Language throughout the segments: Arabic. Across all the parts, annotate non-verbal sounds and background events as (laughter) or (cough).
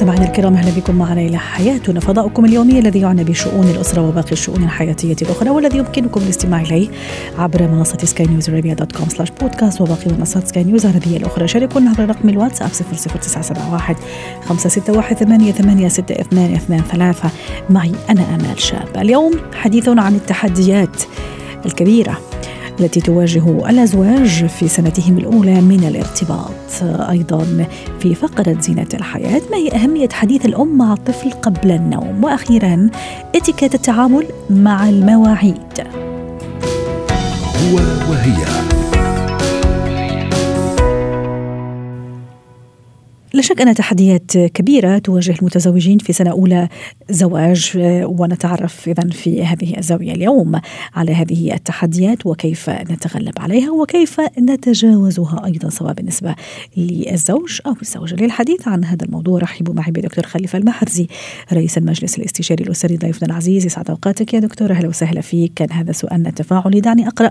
مستمعينا الكرام أهلا بكم معنا إلى حياتنا فضاؤكم اليومي الذي يعنى بشؤون الأسرة وباقي الشؤون الحياتية الأخرى والذي يمكنكم الاستماع إليه عبر منصة سكاي نيوز عربيه dot com slash podcast وباقي منصات سكاي نيوز العربية الأخرى. شاركونا عبر رقم الواتساب 00971 561 886223 معي أنا آمال شاب. اليوم حديثنا عن التحديات الكبيرة التي تواجه الأزواج في سنتهم الأولى من الارتباط. أيضا في فقرة زينة الحياة ما هي أهمية حديث الأم مع الطفل قبل النوم؟ وأخيرا اتيكيت التعامل مع المواعيد. هو وهي. لا شك أن تحديات كبيرة تواجه المتزوجين في سنة أولى زواج ونتعرف إذا في هذه الزاوية اليوم على هذه التحديات وكيف نتغلب عليها وكيف نتجاوزها أيضا سواء بالنسبة للزوج أو الزوجة. للحديث عن هذا الموضوع رحبوا معي بدكتور خليفة المحرزي رئيس المجلس الاستشاري الأسري ضيفنا العزيز. يسعد أوقاتك يا دكتور. أهلا وسهلا فيك. كان هذا سؤالنا التفاعلي دعني أقرأ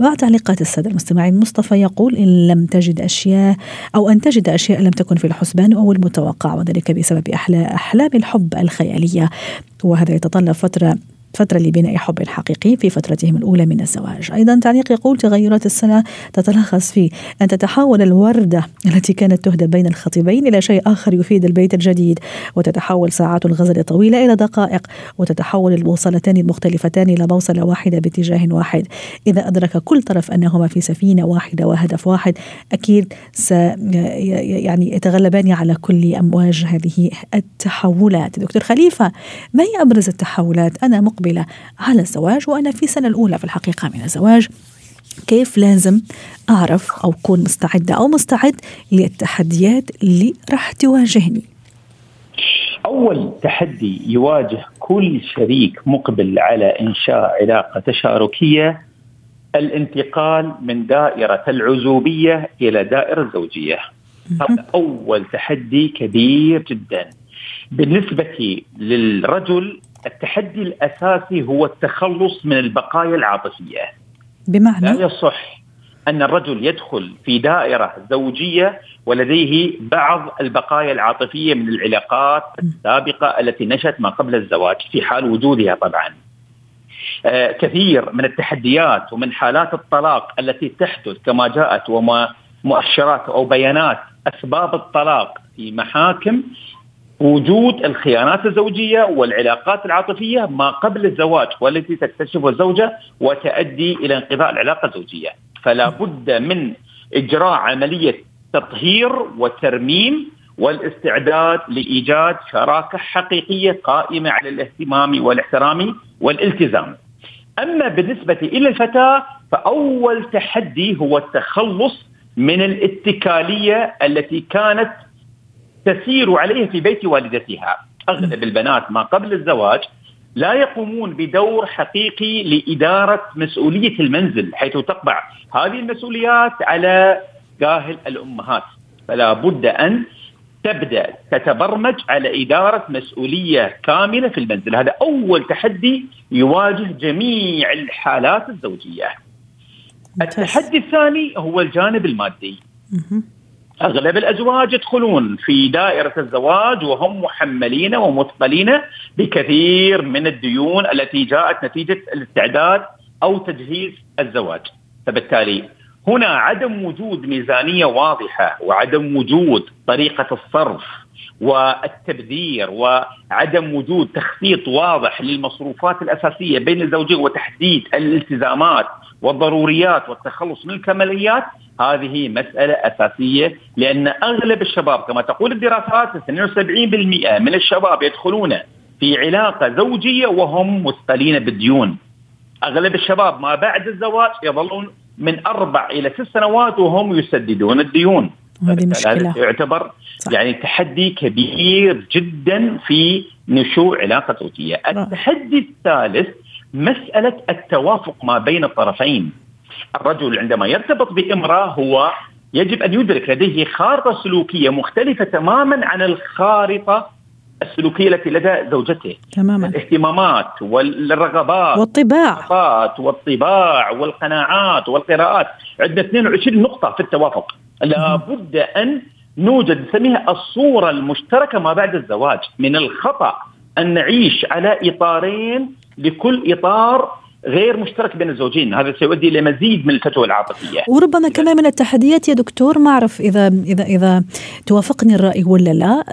بعض تعليقات السادة المستمعين. مصطفى يقول إن لم تجد أشياء أو أن تجد أشياء لم تكن في أو المتوقع وذلك بسبب أحلام الحب الخيالية. وهذا يتطلب فترة فترة لبناء حب حقيقي في فترتهم الأولى من الزواج. أيضا تعليق يقول تغيرات السنة تتلخص في أن تتحول الوردة التي كانت تهدى بين الخطيبين إلى شيء آخر يفيد البيت الجديد وتتحول ساعات الغزل الطويلة إلى دقائق وتتحول البوصلتان المختلفتان إلى بوصلة واحدة باتجاه واحد. إذا أدرك كل طرف أنهما في سفينة واحدة وهدف واحد أكيد يعني يتغلبان على كل أمواج هذه التحولات. دكتور خليفة ما هي أبرز التحولات؟ أنا مقبلة على الزواج وأنا في السنة الأولى في الحقيقة من الزواج. كيف لازم أعرف أو أكون مستعدة أو مستعد للتحديات اللي راح تواجهني؟ أول تحدي يواجه كل شريك مقبل على إنشاء علاقة تشاركية الانتقال من دائرة العزوبية إلى دائرة الزوجية. هذا أول تحدي كبير جدا. بالنسبة للرجل التحدي الأساسي هو التخلص من البقايا العاطفية. بمعنى لا يصح أن الرجل يدخل في دائرة زوجية ولديه بعض البقايا العاطفية من العلاقات السابقة التي نشأت ما قبل الزواج في حال وجودها طبعا. آه كثير من التحديات ومن حالات الطلاق التي تحدث كما جاءت وما مؤشرات أو بيانات أسباب الطلاق في محاكم وجود الخيانات الزوجية والعلاقات العاطفية ما قبل الزواج والتي تكتشفها الزوجة وتؤدي إلى انقضاء العلاقة الزوجية، فلا بد من إجراء عملية تطهير وترميم والاستعداد لإيجاد شراكة حقيقية قائمة على الاهتمام والاحترام والالتزام. أما بالنسبة إلى الفتاة فأول تحدي هو التخلص من الاتكالية التي كانت تسير عليه في بيت والدتها. اغلب البنات ما قبل الزواج لا يقومون بدور حقيقي لإدارة مسؤولية المنزل حيث تقبع هذه المسؤوليات على كاهل الأمهات. فلا بد أن تبدأ تتبرمج على إدارة مسؤولية كاملة في المنزل. هذا أول تحدي يواجه جميع الحالات الزوجية. التحدي الثاني هو الجانب المادي. أغلب الأزواج يدخلون في دائرة الزواج وهم محملين ومثقلين بكثير من الديون التي جاءت نتيجة الاستعداد أو تجهيز الزواج. فبالتالي هنا عدم وجود ميزانية واضحة وعدم وجود طريقة الصرف والتبذير وعدم وجود تخطيط واضح للمصروفات الأساسية بين الزوجين وتحديد الالتزامات والضروريات والتخلص من الكماليات هذه مسألة أساسية لأن أغلب الشباب كما تقول الدراسات 72% من الشباب يدخلون في علاقة زوجية وهم مثقلين بالديون. أغلب الشباب ما بعد الزواج يظلون من أربع إلى ست سنوات وهم يسددون الديون. هذه مشكلة. يعتبر صح. يعني تحدي كبير جدا في نشوء علاقة زوجية. التحدي الثالث مسألة التوافق ما بين الطرفين. الرجل عندما يرتبط بامرأة هو يجب أن يدرك لديه خارطة سلوكية مختلفة تماما عن الخارطة السلوكية التي لدى زوجته. تماما. الاهتمامات والرغبات والطباع. والطباع والقناعات والقراءات. عندنا 22 نقطة في التوافق. لابد أن نوجد نسميها الصورة المشتركة ما بعد الزواج من الخطأ أن نعيش على إطارين لكل إطار غير مشترك بين الزوجين. هذا سيؤدي إلى مزيد من الفتوى العاطفية. وربما كمان من التحديات يا دكتور ما أعرف إذا إذا إذا توافقني الرأي ولا لا.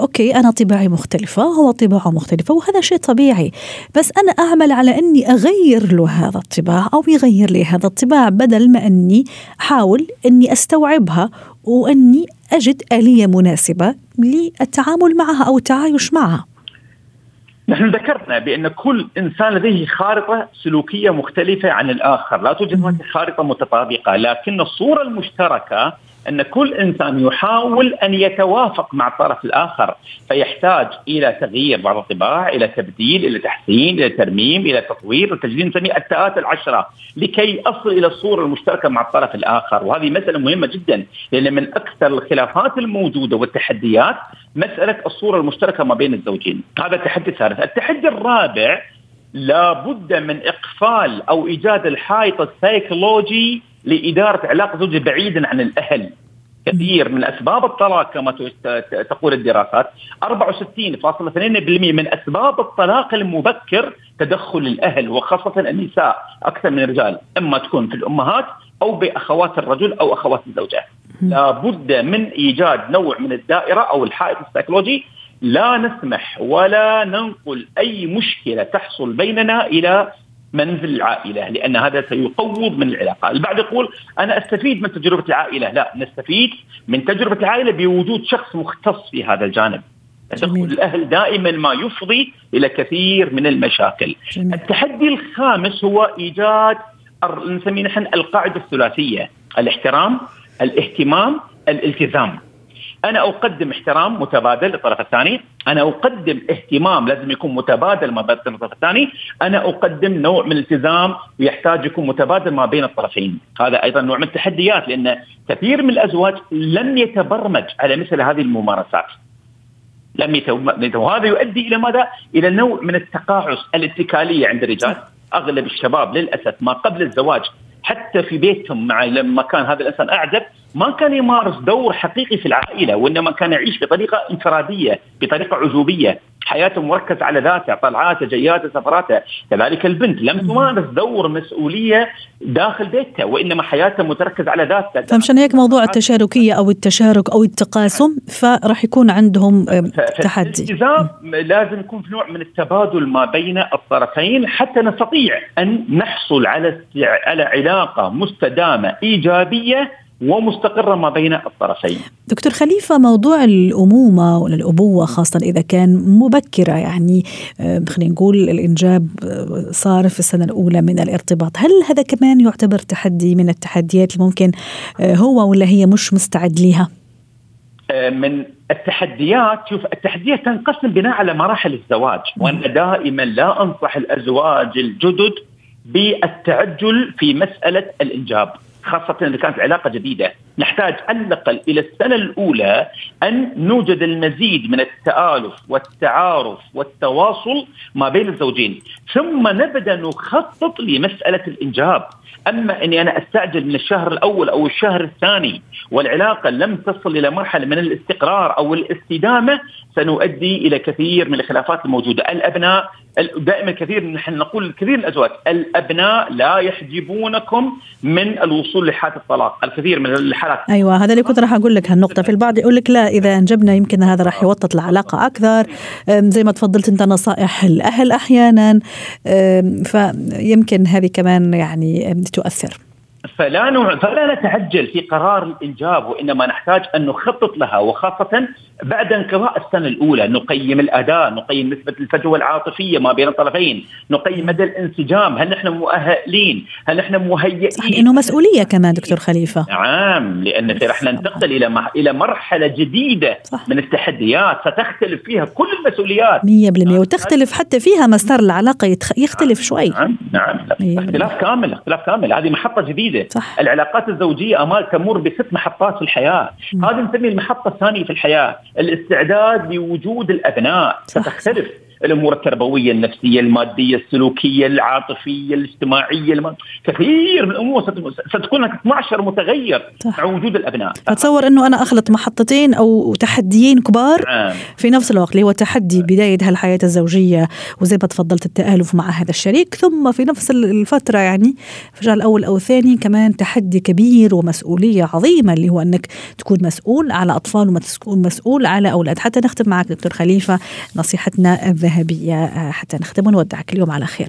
أوكي أنا طباعي مختلفة هو طباعه مختلفة وهذا شيء طبيعي. بس أنا أعمل على أني أغير له هذا الطباع أو يغير لي هذا الطباع بدل ما أني أحاول أني أستوعبها وأني أجد آلية مناسبة للتعامل معها أو التعايش معها. نحن ذكرنا بأن كل إنسان لديه خارطة سلوكية مختلفة عن الآخر، لا توجد هناك خارطة متطابقة، لكن الصورة المشتركة أن كل إنسان يحاول أن يتوافق مع الطرف الآخر فيحتاج إلى تغيير بعض الطباع إلى تبديل إلى تحسين إلى ترميم إلى تطوير التجديد نسميه التاءات العشرة لكي أصل إلى الصورة المشتركة مع الطرف الآخر. وهذه مسألة مهمة جدا لأن من أكثر الخلافات الموجودة والتحديات مسألة الصورة المشتركة ما بين الزوجين. هذا التحدي الثالث. التحدي الرابع لابد من إقفال أو إيجاد الحائط السيكولوجي لإدارة علاقة زوجيه بعيدا عن الأهل. كثير من أسباب الطلاق كما تقول الدراسات. 64.2% من أسباب الطلاق المبكر تدخل الأهل وخاصة النساء أكثر من الرجال إما تكون في الأمهات أو بأخوات الرجل أو أخوات الزوجة. لابد من إيجاد نوع من الدائرة أو الحائط السيكولوجي. لا نسمح ولا ننقل أي مشكلة تحصل بيننا إلى منزل العائلة لأن هذا سيقوض من العلاقة، البعض يقول أنا أستفيد من تجربة العائلة، لا نستفيد من تجربة العائلة بوجود شخص مختص في هذا الجانب. تدخل الأهل دائما ما يفضي إلى كثير من المشاكل. جميل. التحدي الخامس هو إيجاد نسميه نحن القاعدة الثلاثية، الاحترام، الاهتمام، الالتزام. أنا أقدم احترام متبادل للطرف الثاني، أنا أقدم اهتمام لازم يكون متبادل ما بين الطرف الثاني، أنا أقدم نوع من الالتزام ويحتاج يكون متبادل ما بين الطرفين، هذا أيضا نوع من التحديات لأن كثير من الأزواج لم يتبرمج على مثل هذه الممارسات. لم يتبرمج وهذا يؤدي إلى ماذا؟ إلى نوع من التقاعس الاتكالية عند الرجال، أغلب الشباب للأسف ما قبل الزواج حتى في بيتهم مع لما كان هذا الإنسان أعزب ما كان يمارس دور حقيقي في العائلة وإنما كان يعيش بطريقة انفرادية بطريقة عجوبيه حياته مركز على ذاته طلعاته جياته سفراته. كذلك البنت لم تمارس دور مسؤولية داخل بيتها وإنما حياتها متركز على ذاتها فمشان هيك موضوع التشاركية أو التشارك أو التقاسم فراح يكون عندهم تحدي. الالتزام لازم يكون في نوع من التبادل ما بين الطرفين حتى نستطيع أن نحصل على على علاقة مستدامة إيجابية ومستقرة ما بين الطرفين. دكتور خليفة موضوع الأمومة ولا الأبوة خاصة إذا كان مبكرة يعني آه، خلينا نقول الإنجاب آه، صار في السنة الأولى من الارتباط هل هذا كمان يعتبر تحدي من التحديات اللي ممكن آه، هو ولا هي مش مستعد لها من التحديات شوف التحديات تنقسم بناء على مراحل الزواج وأنا دائما لا أنصح الأزواج الجدد بالتعجل في مسألة الإنجاب. خاصة إذا كانت علاقة جديدة. نحتاج على الأقل إلى السنة الأولى أن نوجد المزيد من التآلف والتعارف والتواصل ما بين الزوجين. ثم نبدأ نخطط لمسألة الإنجاب. أما أني أنا أستعجل من الشهر الأول أو الشهر الثاني والعلاقة لم تصل إلى مرحلة من الاستقرار أو الاستدامة سنؤدي إلى كثير من الخلافات الموجودة. الأبناء دائما كثير نحن نقول كثير الأزواج. الأبناء لا يحجبونكم من الوصول لحالة الطلاق، الكثير من الحالات أيوه هذا اللي كنت راح أقول لك هالنقطة. في البعض يقول لك لا إذا أنجبنا يمكن هذا راح يوطد العلاقة أكثر. زي ما تفضلت أنت نصائح الأهل أحيانا. فيمكن هذه كمان يعني تؤثر. فلا نوع فلا نتعجل في قرار الإنجاب وإنما نحتاج أن نخطط لها وخاصة بعد انقضاء السنة الأولى. نقيم الأداء، نقيم نسبة الفجوة العاطفية ما بين الطرفين، نقيم مدى الانسجام، هل نحن مؤهلين؟ هل نحن مهيئين؟ صح لأنه مسؤولية كمان دكتور خليفة. نعم لأن رح ننتقل إلى مح... إلى مرحلة جديدة صح. من التحديات. ستختلف فيها كل المسؤوليات. 100% نعم. وتختلف حتى فيها مسار العلاقة يتخ... يختلف شوي. نعم نعم. اختلاف كامل اختلاف كامل. هذه محطة جديدة. صح. العلاقات الزوجية أمال تمر بست محطات في الحياة. هذه نسمي المحطه الثانية في الحياة الاستعداد لوجود الأبناء. ستختلف. الأمور التربوية النفسية المادية السلوكية العاطفية الاجتماعية الم... كثير من الأمور ستكون 12 متغير صح. مع وجود الأبناء أتصور إنه أنا أخلط محطتين أو تحديين كبار نعم. في نفس الوقت اللي هو تحدي بداية هالحياة الزوجية وزي ما تفضلت التألف مع هذا الشريك ثم في نفس الفترة يعني في الشهر الأول أو الثاني كمان تحدي كبير ومسؤولية عظيمة اللي هو إنك تكون مسؤول على أطفال ومسؤول على أولاد حتى نختم معك دكتور خليفة نصيحتنا ذهبية آه، حتى نختم ونودعك اليوم على خير.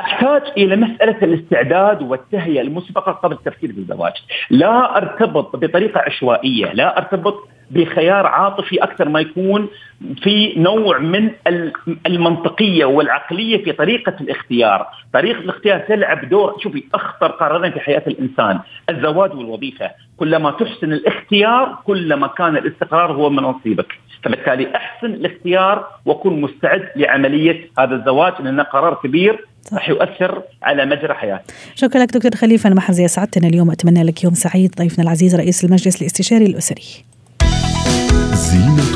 أحتاج إلى مسألة الاستعداد والتهيئة المسبقة قبل التفكير في الزواج، لا أرتبط بطريقة عشوائية، لا أرتبط بخيار عاطفي أكثر ما يكون في نوع من المنطقية والعقلية في طريقة الاختيار، طريقة الاختيار تلعب دور شوفي أخطر قرارين في حياة الإنسان، الزواج والوظيفة، كلما تحسن الاختيار كلما كان الاستقرار هو من نصيبك، فبالتالي احسن الاختيار وكن مستعد لعملية هذا الزواج لأنه قرار كبير راح يؤثر على مجرى حياتك. شكرا لك دكتور خليفة المحرزي اسعدتنا اليوم اتمنى لك يوم سعيد ضيفنا العزيز رئيس المجلس الاستشاري الأسري. زينة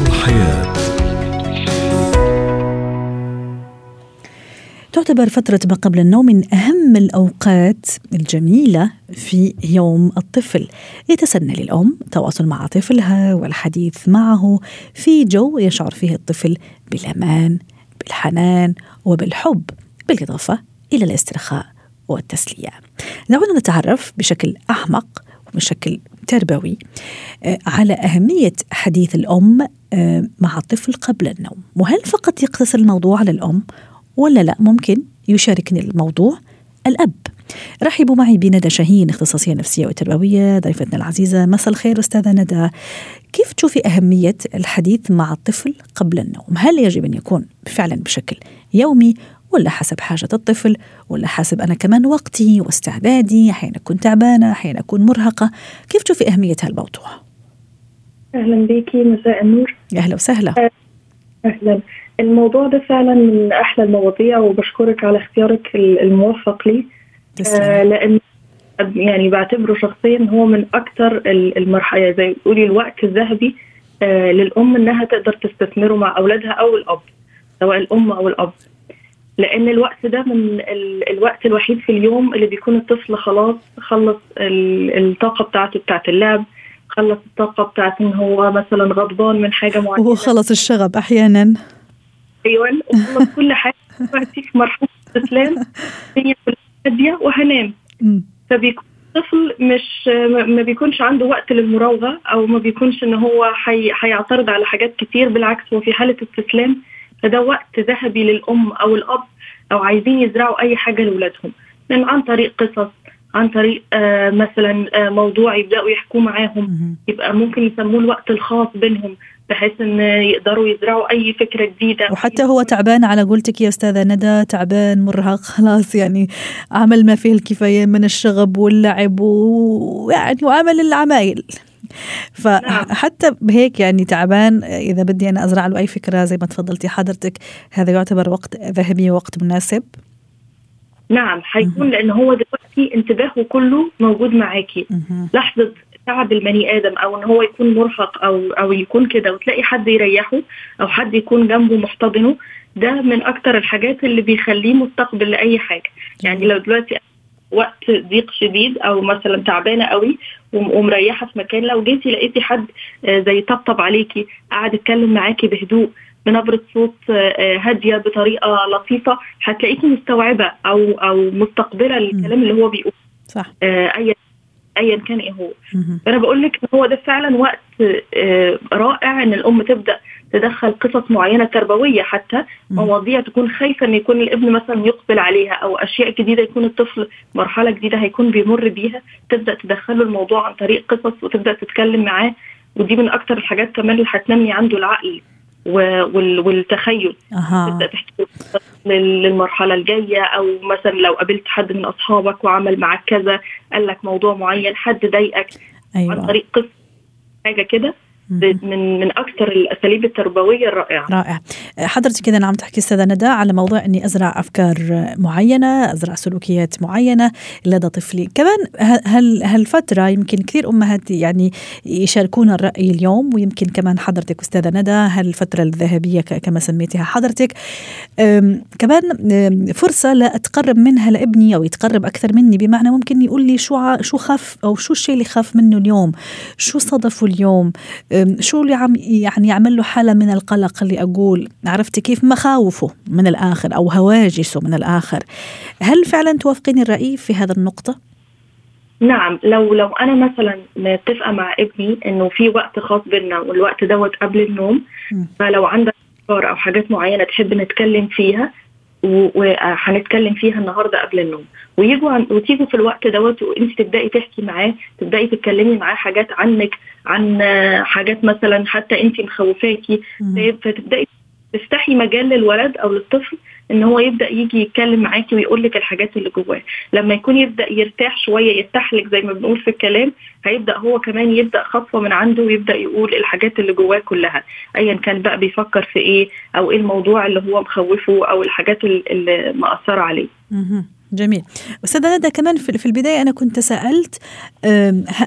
تعتبر فترة ما قبل النوم من أهم الأوقات الجميلة في يوم الطفل. يتسنى للأم التواصل مع طفلها والحديث معه في جو يشعر فيه الطفل بالأمان بالحنان وبالحب بالإضافة إلى الاسترخاء والتسلية. دعونا نتعرف بشكل أعمق وبشكل تربوي آه، على أهمية حديث الأم آه، مع الطفل قبل النوم. وهل فقط يقتصر الموضوع على الأم ولا لا ممكن يشاركني الموضوع الأب. رحبوا معي بندى شاهين اختصاصية نفسية وتربوية ضيفتنا العزيزة. مساء الخير أستاذة ندى. كيف تشوفي أهمية الحديث مع الطفل قبل النوم؟ هل يجب أن يكون فعلا بشكل يومي ولا حسب حاجة الطفل ولا حسب أنا كمان وقتي واستعدادي؟ أحيانا أكون تعبانة أحيانا أكون مرهقة. كيف تشوفي أهمية هالموضوع أهلا بيكي مساء النور. أهلا وسهلا. أهلا. الموضوع ده فعلا من أحلى المواضيع وبشكرك على اختيارك الموفق لي. آه لأن يعني بعتبره شخصيا هو من أكثر المرحلة زي تقولي الوقت الذهبي آه للأم إنها تقدر تستثمره مع أولادها أو الأب سواء الأم أو الأب. لأن الوقت ده من الوقت الوحيد في اليوم اللي بيكون الطفل خلاص خلص الطاقة بتاعته بتاعت اللعب خلص الطاقة بتاعت إن هو مثلا غضبان من حاجة معينة. وهو خلص الشغب أحيانا. أيوه وخلص كل حاجة. دلوقتي في مرحلة استسلام. الدنيا هادية وهنام. فبيكون الطفل مش ما بيكونش عنده وقت للمراوغة أو ما بيكونش إن هو هيعترض على حاجات كتير. بالعكس هو في حالة استسلام فده وقت ذهبي للأم أو الأب أو عايزين يزرعوا أي حاجة لأولادهم من عن طريق قصص عن طريق آه مثلا آه موضوع يبدأوا يحكوا معاهم. يبقى ممكن يسموه الوقت الخاص بينهم بحيث إن يقدروا يزرعوا أي فكرة جديدة. وحتى هو تعبان على قولتك يا أستاذة ندى تعبان مرهق خلاص يعني عمل ما فيه الكفاية من الشغب واللعب ويعني وعمل العمايل. فحتى بهيك يعني تعبان إذا بدي أنا أزرع له أي فكرة زي ما تفضلتي حضرتك هذا يعتبر وقت ذهبي ووقت مناسب. نعم حيكون لأن هو دلوقتي انتباهه كله موجود معاكي. لحظة تعب البني آدم أو إن هو يكون مرهق أو أو يكون كده وتلاقي حد يريحه أو حد يكون جنبه محتضنه ده من أكتر الحاجات اللي بيخليه مستقبل لأي حاجة. يعني لو دلوقتي وقت ضيق شديد أو مثلا تعبانة قوي ومريحة في مكان لو جيتي لقيتي حد آه، زي طبطب عليكي قاعد يتكلم معاكي بهدوء بنبرة صوت آه، هادية بطريقة لطيفة هتلاقيكي مستوعبة أو أو مستقبلة الكلام اللي هو بيقوله صح. آه، اي أيا كان إيه هو. فأنا بقول لك هو ده فعلا وقت رائع إن الأم تبدأ تدخل قصص معينة تربوية حتى مواضيع تكون خايفة إن يكون الابن مثلا يقبل عليها أو أشياء جديدة يكون الطفل مرحلة جديدة هيكون بيمر بيها تبدأ تدخله الموضوع عن طريق قصص وتبدأ تتكلم معاه. ودي من أكتر الحاجات كمان اللي هتنمي عنده العقل. والتخيل. تبدا تحكي للمرحلة الجاية أو مثلا لو قابلت حد من أصحابك وعمل معاك كذا قال لك موضوع معين حد ضايقك أيوة. عن طريق قصة حاجة كده من من أكثر الأساليب التربوية الرائعة. رائع. حضرتك كذا نعم تحكي أستاذة ندى على موضوع إني أزرع أفكار معينة أزرع سلوكيات معينة لدى طفلي. كمان هل هالفترة يمكن كثير أمهات يعني يشاركون الرأي اليوم ويمكن كمان حضرتك أستاذة ندى هالفترة الذهبية كما سميتها حضرتك كمان فرصة لأتقرب منها لابني أو يتقرب أكثر مني بمعنى ممكن يقول لي شو شو خاف أو شو الشيء اللي خاف منه اليوم؟ شو صدفه اليوم؟ شو اللي عم يعني يعمل له حالة من القلق اللي أقول عرفتي كيف مخاوفه من الآخر أو هواجسه من الآخر هل فعلا توافقيني الرأي في هذا النقطة؟ نعم لو لو أنا مثلا متفقة مع ابني إنه في وقت خاص بينا والوقت دوت قبل النوم. فلو عندك أفكار أو حاجات معينة تحب نتكلم فيها وهنتكلم فيها النهارده قبل النوم. ويجوا وتيجوا في الوقت دوت وانت تبدأي تحكي معاه تبدأي تتكلمي معاه حاجات عنك عن حاجات مثلا حتى انت مخوفاكي. فتبدأي تفتحي مجال للولد أو للطفل إن هو يبدأ يجي يتكلم معاكي ويقول لك الحاجات اللي جواه. لما يكون يبدأ يرتاح شوية يفتح لك زي ما بنقول في الكلام هيبدأ هو كمان يبدأ خطوة من عنده ويبدأ يقول الحاجات اللي جواه كلها. ايا كان بقى بيفكر في إيه أو إيه الموضوع اللي هو مخوفه أو الحاجات اللي مأثرة عليه. جميل. أستاذة ندى كمان في البداية أنا كنت سألت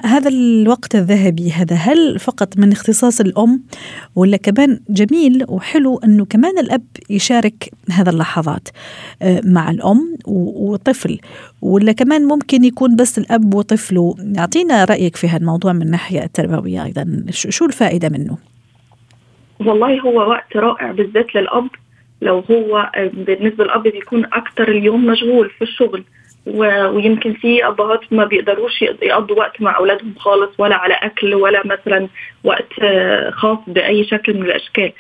هذا الوقت الذهبي هذا هل فقط من اختصاص الأم ولا كمان جميل وحلو أنه كمان الأب يشارك هذا اللحظات مع الأم وطفل؟ ولا كمان ممكن يكون بس الأب وطفله؟ أعطينا رأيك في هذا الموضوع من الناحية التربوية أيضا شو الفائدة منه؟ والله هو وقت رائع بالذات للأب لو هو بالنسبة للأب بيكون أكتر اليوم مشغول في الشغل ويمكن في أبهات ما بيقدروش يقضوا وقت مع أولادهم خالص ولا على أكل ولا مثلا وقت خاص بأي شكل من الأشكال.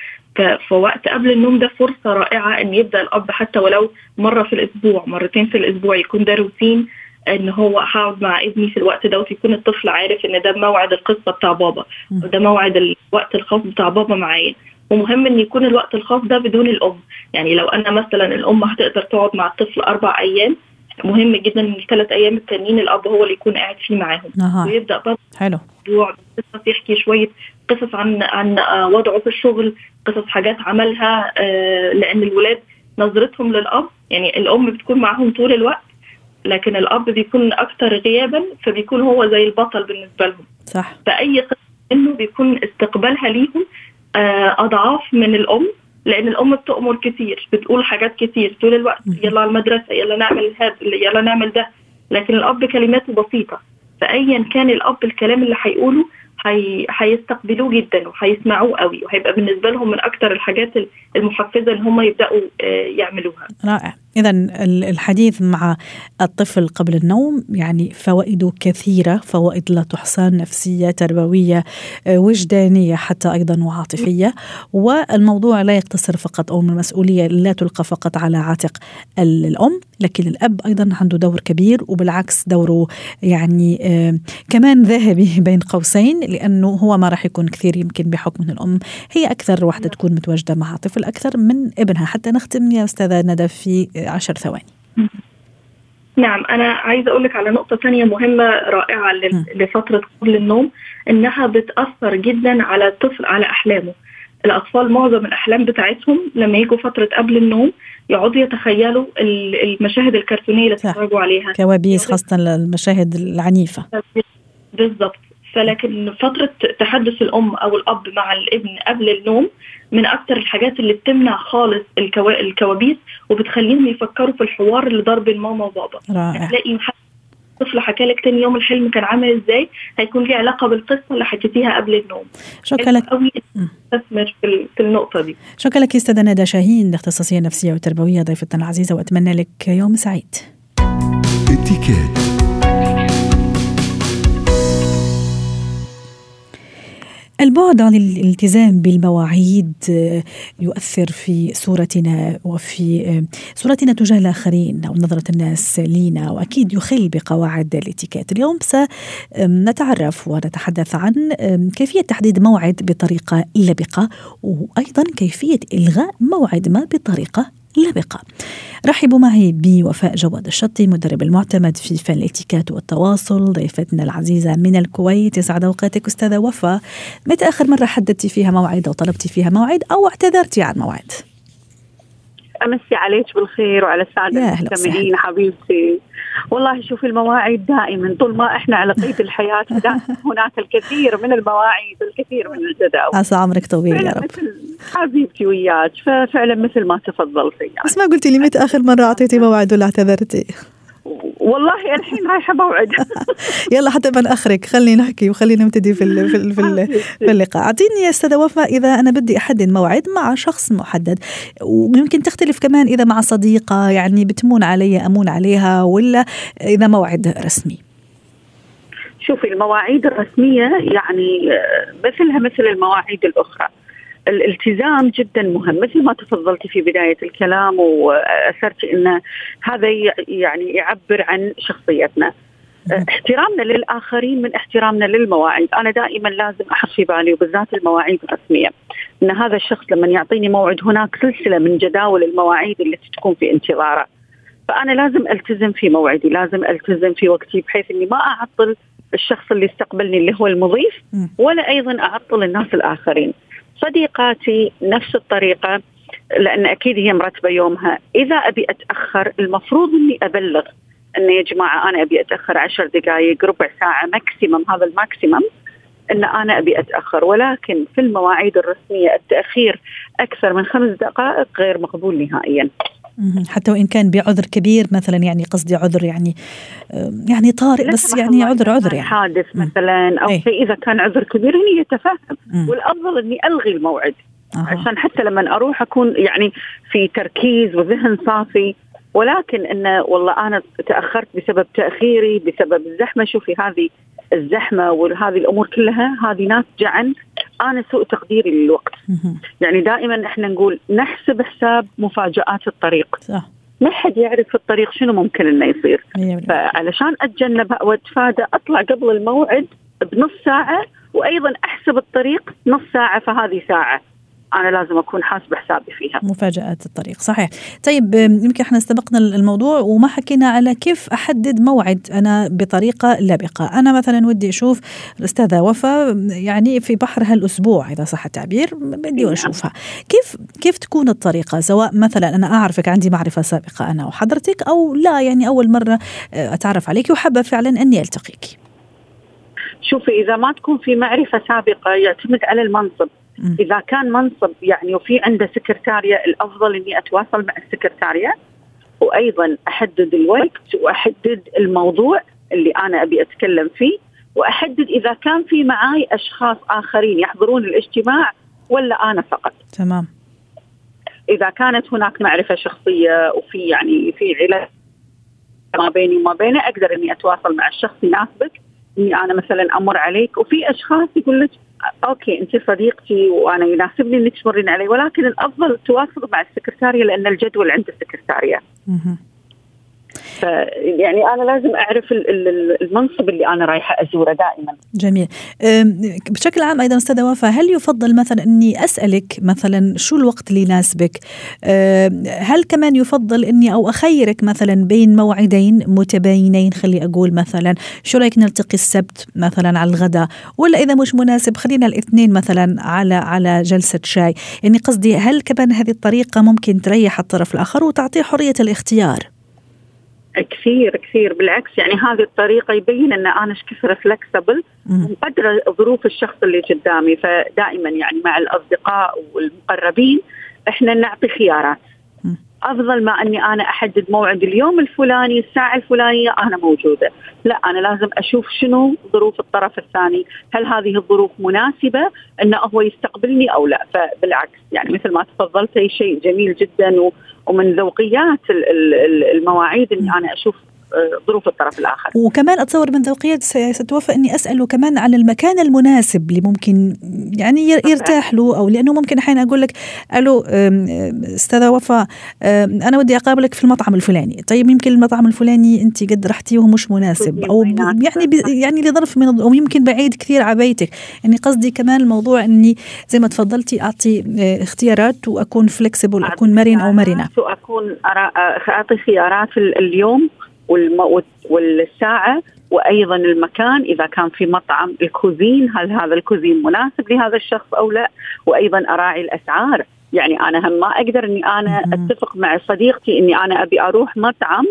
فوقت قبل النوم ده فرصة رائعة إن يبدأ الأب حتى ولو مرة في الأسبوع مرتين في الأسبوع يكون ده روتين إن هو هقعد مع ابني في الوقت ده ويكون الطفل عارف إن ده موعد القصة بتاع بابا وده موعد الوقت الخاص بتاع بابا معايا. ومهم إن يكون الوقت الخاص ده بدون الأم. يعني لو أنا مثلا الأم هتقدر تقعد مع الطفل أربع أيام مهم جدا إن الثلاث أيام التانيين الأب هو اللي يكون قاعد فيه معاهم. أه. ويبدأ برضه حلو. قصص يحكي شوية قصص عن عن وضعه في الشغل قصص حاجات عملها آه لأن الولاد نظرتهم للأب يعني الأم بتكون معاهم طول الوقت لكن الأب بيكون أكثر غيابا فبيكون هو زي البطل بالنسبة لهم. صح. فأي قصة انه بيكون استقبالها ليهم أضعاف من الأم لأن الأم بتؤمر كتير بتقول حاجات كتير. طول الوقت يلا على المدرسة يلا نعمل هذا يلا نعمل ده. لكن الأب كلماته بسيطة. فايا كان الأب الكلام اللي هيقوله هيستقبلوه جدا وهيسمعوه قوي وهيبقى بالنسبة لهم من أكثر الحاجات المحفزة إن هم يبدأوا يعملوها. رائع. إذا الحديث مع الطفل قبل النوم يعني فوائده كثيرة فوائد لا تحصى نفسية تربوية وجدانية حتى أيضا وعاطفية. والموضوع لا يقتصر فقط أو المسؤولية لا تلقى فقط على عاتق الأم لكن الأب أيضا عنده دور كبير وبالعكس دوره يعني كمان ذهبي (laughs) بين قوسين لأنه هو ما راح يكون كثير يمكن بحكم أن الأم هي أكثر واحدة تكون متواجدة مع طفل أكثر من ابنها. حتى نختم يا أستاذة ندى في عشر ثواني. نعم أنا عايزة أقول لك على نقطة ثانية مهمة رائعة لفترة قبل النوم إنها بتأثر جدا على الطفل على أحلامه. الأطفال معظم الأحلام بتاعتهم لما يجوا فترة قبل النوم يقعدوا يتخيلوا المشاهد الكرتونية اللي بيتفرجوا عليها. كوابيس خاصة المشاهد العنيفة. بالضبط. فلكن فترة تحدث الأم أو الأب مع الابن قبل النوم من أكتر الحاجات اللي بتمنع خالص الكوا... الكوابيس وبتخليهم يفكروا في الحوار اللي دار بين ماما وبابا. رائع. هتلاقي طفل حكى لك تاني يوم الحلم كان عامل إزاي هيكون ليه علاقة بالقصة اللي حكيتيها قبل النوم. شكرا لك. قوي. استثمر في, في النقطة دي. شكرا لك أستاذة ندى شاهين اختصاصيه نفسيه وتربويه ضيفتنا العزيزة وأتمنى لك يوم سعيد. البعد عن الالتزام بالمواعيد آه، يؤثر في صورتنا وفي آه، صورتنا تجاه الآخرين أو نظرة الناس لينا وأكيد يخل بقواعد الاتيكيت. اليوم سنتعرف ونتحدث عن كيفية تحديد موعد بطريقة لبقة وأيضا كيفية إلغاء موعد ما بطريقة لبقة رحبوا معي بوفاء جواد الشطي مدرب المعتمد في فن الاتيكات والتواصل ضيفتنا العزيزة من الكويت. يسعد أوقاتك أستاذة وفاء. متى آخر مرة حددتي فيها موعد أو طلبتي فيها موعد أو اعتذرتي عن موعد؟ أمسي عليك بالخير وعلى الساده المستمعين حبيبتي. والله شوف المواعيد دائما طول ما إحنا على قيد الحياة هناك الكثير من المواعيد والكثير من الجداول عسى عمرك طويل يا رب حبيبتي وياك ففعلا مثل ما تفضلتي يعني. بس ما قلتي لي متى آخر مرة أعطيتي موعد ولا اعتذرتي؟ والله الحين رايحه موعد (laughs) يلا حتى ما ناخرك خلينا نحكي وخلينا نبتدي في ال في ال في, ال في اللقاء. أعطيني يا أستاذة وفاء إذا أنا بدي أحدد موعد مع شخص محدد. ويمكن تختلف كمان إذا مع صديقة يعني بتمون علي أمون عليها ولا إذا موعد رسمي. شوفي المواعيد الرسمية يعني مثلها مثل المواعيد الأخرى. الالتزام جدا مهم مثل ما تفضلتي في بداية الكلام وأثرت إن هذا يعني يعبر عن شخصيتنا احترامنا للآخرين من احترامنا للمواعيد، أنا دائما لازم أحط في بالي وبالذات المواعيد الرسمية إن هذا الشخص لما يعطيني موعد هناك سلسلة من جداول المواعيد التي تكون في انتظاره. فأنا لازم ألتزم في موعدي، لازم ألتزم في وقتي بحيث إني ما أعطل الشخص اللي استقبلني اللي هو المضيف ولا أيضا أعطل الناس الآخرين. صديقاتي نفس الطريقة لأن أكيد هي مرتبة يومها إذا أبي أتأخر المفروض إني أبلغ إنه يا جماعة أنا أبي أتأخر عشر دقائق ربع ساعة maximum هذا ال maximum إن أنا أبي أتأخر ولكن في المواعيد الرسمية التأخير أكثر من خمس دقائق غير مقبول نهائيا. حتى وإن كان بعذر كبير مثلا يعني قصدي عذر يعني يعني طارئ بس يعني عذر عذر يعني. حادث مثلا أو إيه؟ إذا كان عذر كبير هني يتفهم. والأفضل إني ألغي الموعد. أه. عشان حتى لما أروح أكون يعني في تركيز وذهن صافي. ولكن انه والله أنا تأخرت بسبب تأخيري بسبب الزحمة. شوفي هذه الزحمة وهذه الأمور كلها هذه ناتجة عن أنا سوء تقديري للوقت. يعني دائما إحنا نقول نحسب حساب مفاجآت الطريق. صح. ما حد يعرف في الطريق شنو ممكن إنه يصير. فعلشان اتجنبها وأتفادى أطلع قبل الموعد بنص ساعة وأيضا أحسب الطريق نص ساعة فهذه ساعة. أنا لازم أكون حاسبة حسابي فيها. مفاجآت الطريق صحيح. طيب يمكن إحنا استبقنا الموضوع وما حكينا على كيف أحدد موعد أنا بطريقة لبقة. أنا مثلا ودي أشوف الأستاذة وفاء يعني في بحر هالاسبوع إذا صح التعبير بدي نعم. أشوفها. كيف كيف تكون الطريقة؟ سواء مثلا أنا أعرفك عندي معرفة سابقة أنا وحضرتك أو لا يعني أول مرة أتعرف عليك وحابة فعلا أني ألتقيك. شوفي إذا ما تكون في معرفة سابقة يعتمد على المنصب. إذا كان منصب يعني وفي عنده سكرتارية الأفضل إني أتواصل مع السكرتارية وأيضا أحدد الوقت وأحدد الموضوع اللي أنا أبي أتكلم فيه وأحدد إذا كان في معاي أشخاص آخرين يحضرون الاجتماع ولا أنا فقط. تمام. إذا كانت هناك معرفة شخصية وفي يعني في علاقة ما بيني وما بينه أقدر إني أتواصل مع الشخص يناسبك إني أنا مثلا أمر عليك وفي أشخاص يقول لك أوكي أنت صديقتي وأنا يناسبني إنك تمرين علي ولكن الأفضل التواصل مع السكرتارية لأن الجدول عند السكرتارية. يعني أنا لازم أعرف المنصب اللي أنا رايحة أزوره دائما. جميل. بشكل عام أيضا أستاذة وفاء هل يفضل مثلا إني أسألك مثلا شو الوقت اللي يناسبك؟ هل كمان يفضل إني أو أخيرك مثلا بين موعدين متباينين خلي أقول مثلا شو رأيك نلتقي السبت مثلا على الغداء ولا إذا مش مناسب خلينا الاثنين مثلا على على جلسة شاي، يعني قصدي هل كمان هذه الطريقة ممكن تريح الطرف الآخر وتعطيه حرية الاختيار؟ كثير كثير. بالعكس يعني هذه الطريقة يبين إن أنا إيش كثر فلكسبل ومقدره ظروف الشخص اللي قدامي. فدائما يعني مع الأصدقاء والمقربين إحنا نعطي خيارات. أفضل ما إني أنا أحدد موعد اليوم الفلاني الساعة الفلانية أنا موجودة، لا أنا لازم أشوف شنو ظروف الطرف الثاني، هل هذه الظروف مناسبة إنه هو يستقبلني أو لا، فبالعكس يعني مثل ما تفضلتي شيء جميل جدا ومن ذوقيات المواعيد اني أنا أشوف ظروف الطرف الآخر. وكمان أتصور من ذوقيات ستوفى إني اساله كمان عن المكان المناسب اللي ممكن يعني يرتاح له أو لأنه ممكن أحيانا أقول لك ألو أستاذة وفاء أنا ودي أقابلك في المطعم الفلاني، طيب يمكن المطعم الفلاني أنت قد رحتي وهو مش مناسب أو يعني يعني لظرف من أو يمكن بعيد كثير على بيتك، يعني قصدي كمان الموضوع إني زي ما تفضلتي أعطي اختيارات وأكون فلكسبل أكون مرن أو مرنة. وأكون أعطي خيارات اليوم. والساعة وأيضا المكان إذا كان في مطعم الكوزين هل هذا الكوزين مناسب لهذا الشخص أو لا وأيضا أراعي الأسعار يعني أنا هم ما أقدر إني أنا أتفق مع صديقتي إني أنا أبي أروح مطعم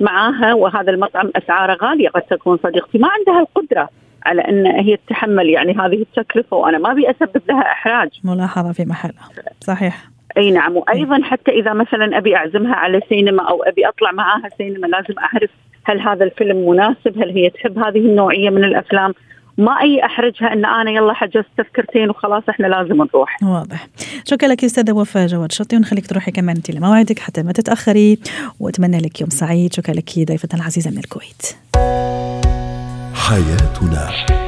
معاها وهذا المطعم أسعاره غالية قد تكون صديقتي ما عندها القدرة على إن هي تتحمل يعني هذه التكلفة وأنا ما أبي أسبب لها إحراج. ملاحظة في محلها صحيح. أي نعم وأيضا حتى إذا مثلا أبي أعزمها على سينما أو أبي أطلع معاها سينما لازم أعرف هل هذا الفيلم مناسب هل هي تحب هذه النوعية من الأفلام ما أي أحرجها إن أنا يلا حجزت تذكرتين وخلاص إحنا لازم نروح. واضح. شكرا لك أستاذة وفاء جواد شرطي ونخليك تروحي كمان انت لموعدك حتى ما تتأخري وأتمنى لك يوم سعيد شكرا لك ضيفتنا العزيزة من الكويت. حياتنا